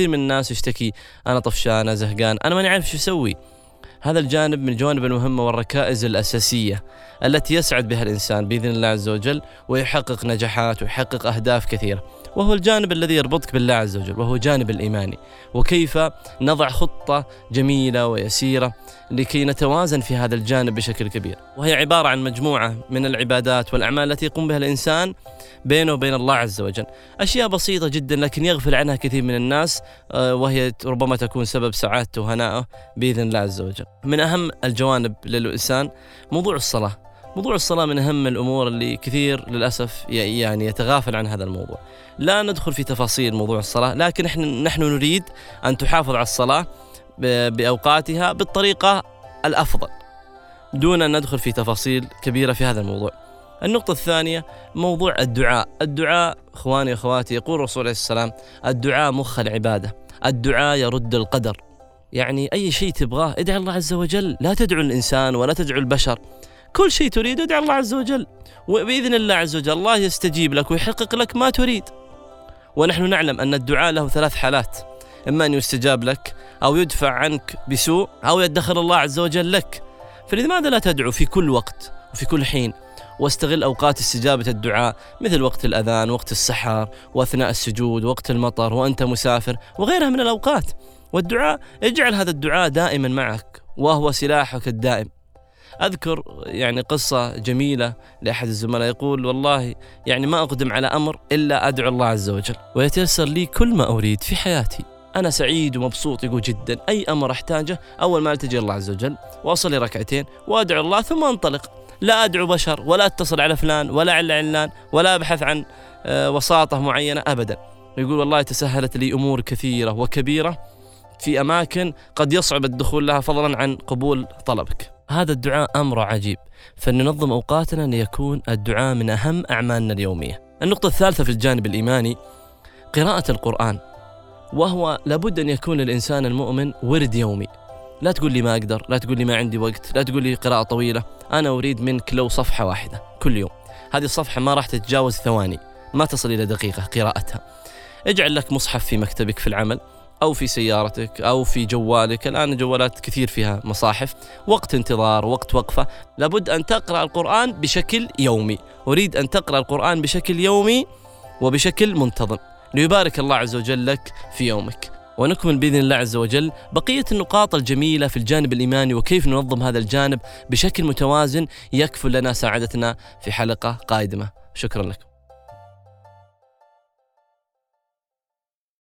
كثير من الناس يشتكي أنا طفشان أنا زهقان أنا ماني عارف شو أسوي. هذا الجانب من الجوانب المهمة والركائز الأساسية التي يسعد بها الإنسان بإذن الله عز وجل ويحقق نجاحات ويحقق أهداف كثيرة. وهو الجانب الذي يربطك بالله عز وجل وهو جانب الإيماني. وكيف نضع خطة جميلة ويسيرة لكي نتوازن في هذا الجانب بشكل كبير. وهي عبارة عن مجموعة من العبادات والأعمال التي يقوم بها الإنسان بينه وبين الله عز وجل. أشياء بسيطة جدا لكن يغفل عنها كثير من الناس آه، وهي ربما تكون سبب سعادته وهنائه بإذن الله عز وجل. من أهم الجوانب للإنسان موضوع الصلاة. موضوع الصلاة من أهم الأمور اللي كثير للأسف يعني يتغافل عن هذا الموضوع. لا ندخل في تفاصيل موضوع الصلاة لكن نحن, نحن نريد أن تحافظ على الصلاة بأوقاتها بالطريقة الأفضل دون أن ندخل في تفاصيل كبيرة في هذا الموضوع. النقطة الثانية موضوع الدعاء. الدعاء إخواني وأخواتي يقول الرسول عليه السلام الدعاء مخ العبادة. الدعاء يرد القدر. يعني أي شيء تبغاه ادعي الله عز وجل. لا تدعو الإنسان ولا تدعو البشر. كل شيء تريد ادعي الله عز وجل. وبإذن الله عز وجل الله يستجيب لك ويحقق لك ما تريد. ونحن نعلم أن الدعاء له ثلاث حالات. إما أن يستجاب لك أو يدفع عنك بسوء أو يدخر الله عز وجل لك. فلماذا لا تدعو في كل وقت وفي كل حين واستغل أوقات استجابة الدعاء مثل وقت الأذان وقت السحر وأثناء السجود وقت المطر وأنت مسافر وغيرها من الأوقات. والدعاء اجعل هذا الدعاء دائما معك وهو سلاحك الدائم. أذكر يعني قصة جميلة لأحد الزملاء يقول والله يعني ما أقدم على أمر إلا أدعو الله عز وجل ويتيسر لي كل ما أريد في حياتي. أنا سعيد ومبسوط. يقول جدا. أي أمر أحتاجه أول ما ألتجي الله عز وجل وأصلي ركعتين وأدعو الله ثم أنطلق. لا أدعو بشر ولا أتصل على فلان ولا على علان ولا أبحث عن آه، وساطة معينة أبدا. يقول والله تسهلت لي أمور كثيرة وكبيرة في أماكن قد يصعب الدخول لها فضلا عن قبول طلبك. هذا الدعاء أمر عجيب. فلننظم أوقاتنا ليكون الدعاء من أهم أعمالنا اليومية. النقطة الثالثة في الجانب الإيماني قراءة القرآن. وهو لابد أن يكون للإنسان المؤمن ورد يومي. لا تقول لي ما أقدر لا تقول لي ما عندي وقت لا تقول لي قراءة طويلة. أنا أريد منك لو صفحة واحدة كل يوم. هذه الصفحة ما راح تتجاوز ثواني ما تصل إلى دقيقة قراءتها. اجعل لك مصحف في مكتبك في العمل أو في سيارتك أو في جوالك. الآن جوالات كثير فيها مصاحف. وقت انتظار وقت وقفة. لابد أن تقرأ القرآن بشكل يومي. أريد أن تقرأ القرآن بشكل يومي وبشكل منتظم. ليبارك الله عز وجل لك في يومك. ونكمل بإذن الله عز وجل بقية النقاط الجميلة في الجانب الإيماني وكيف ننظم هذا الجانب بشكل متوازن يكفل لنا سعادتنا في حلقة قادمة. شكرا لكم.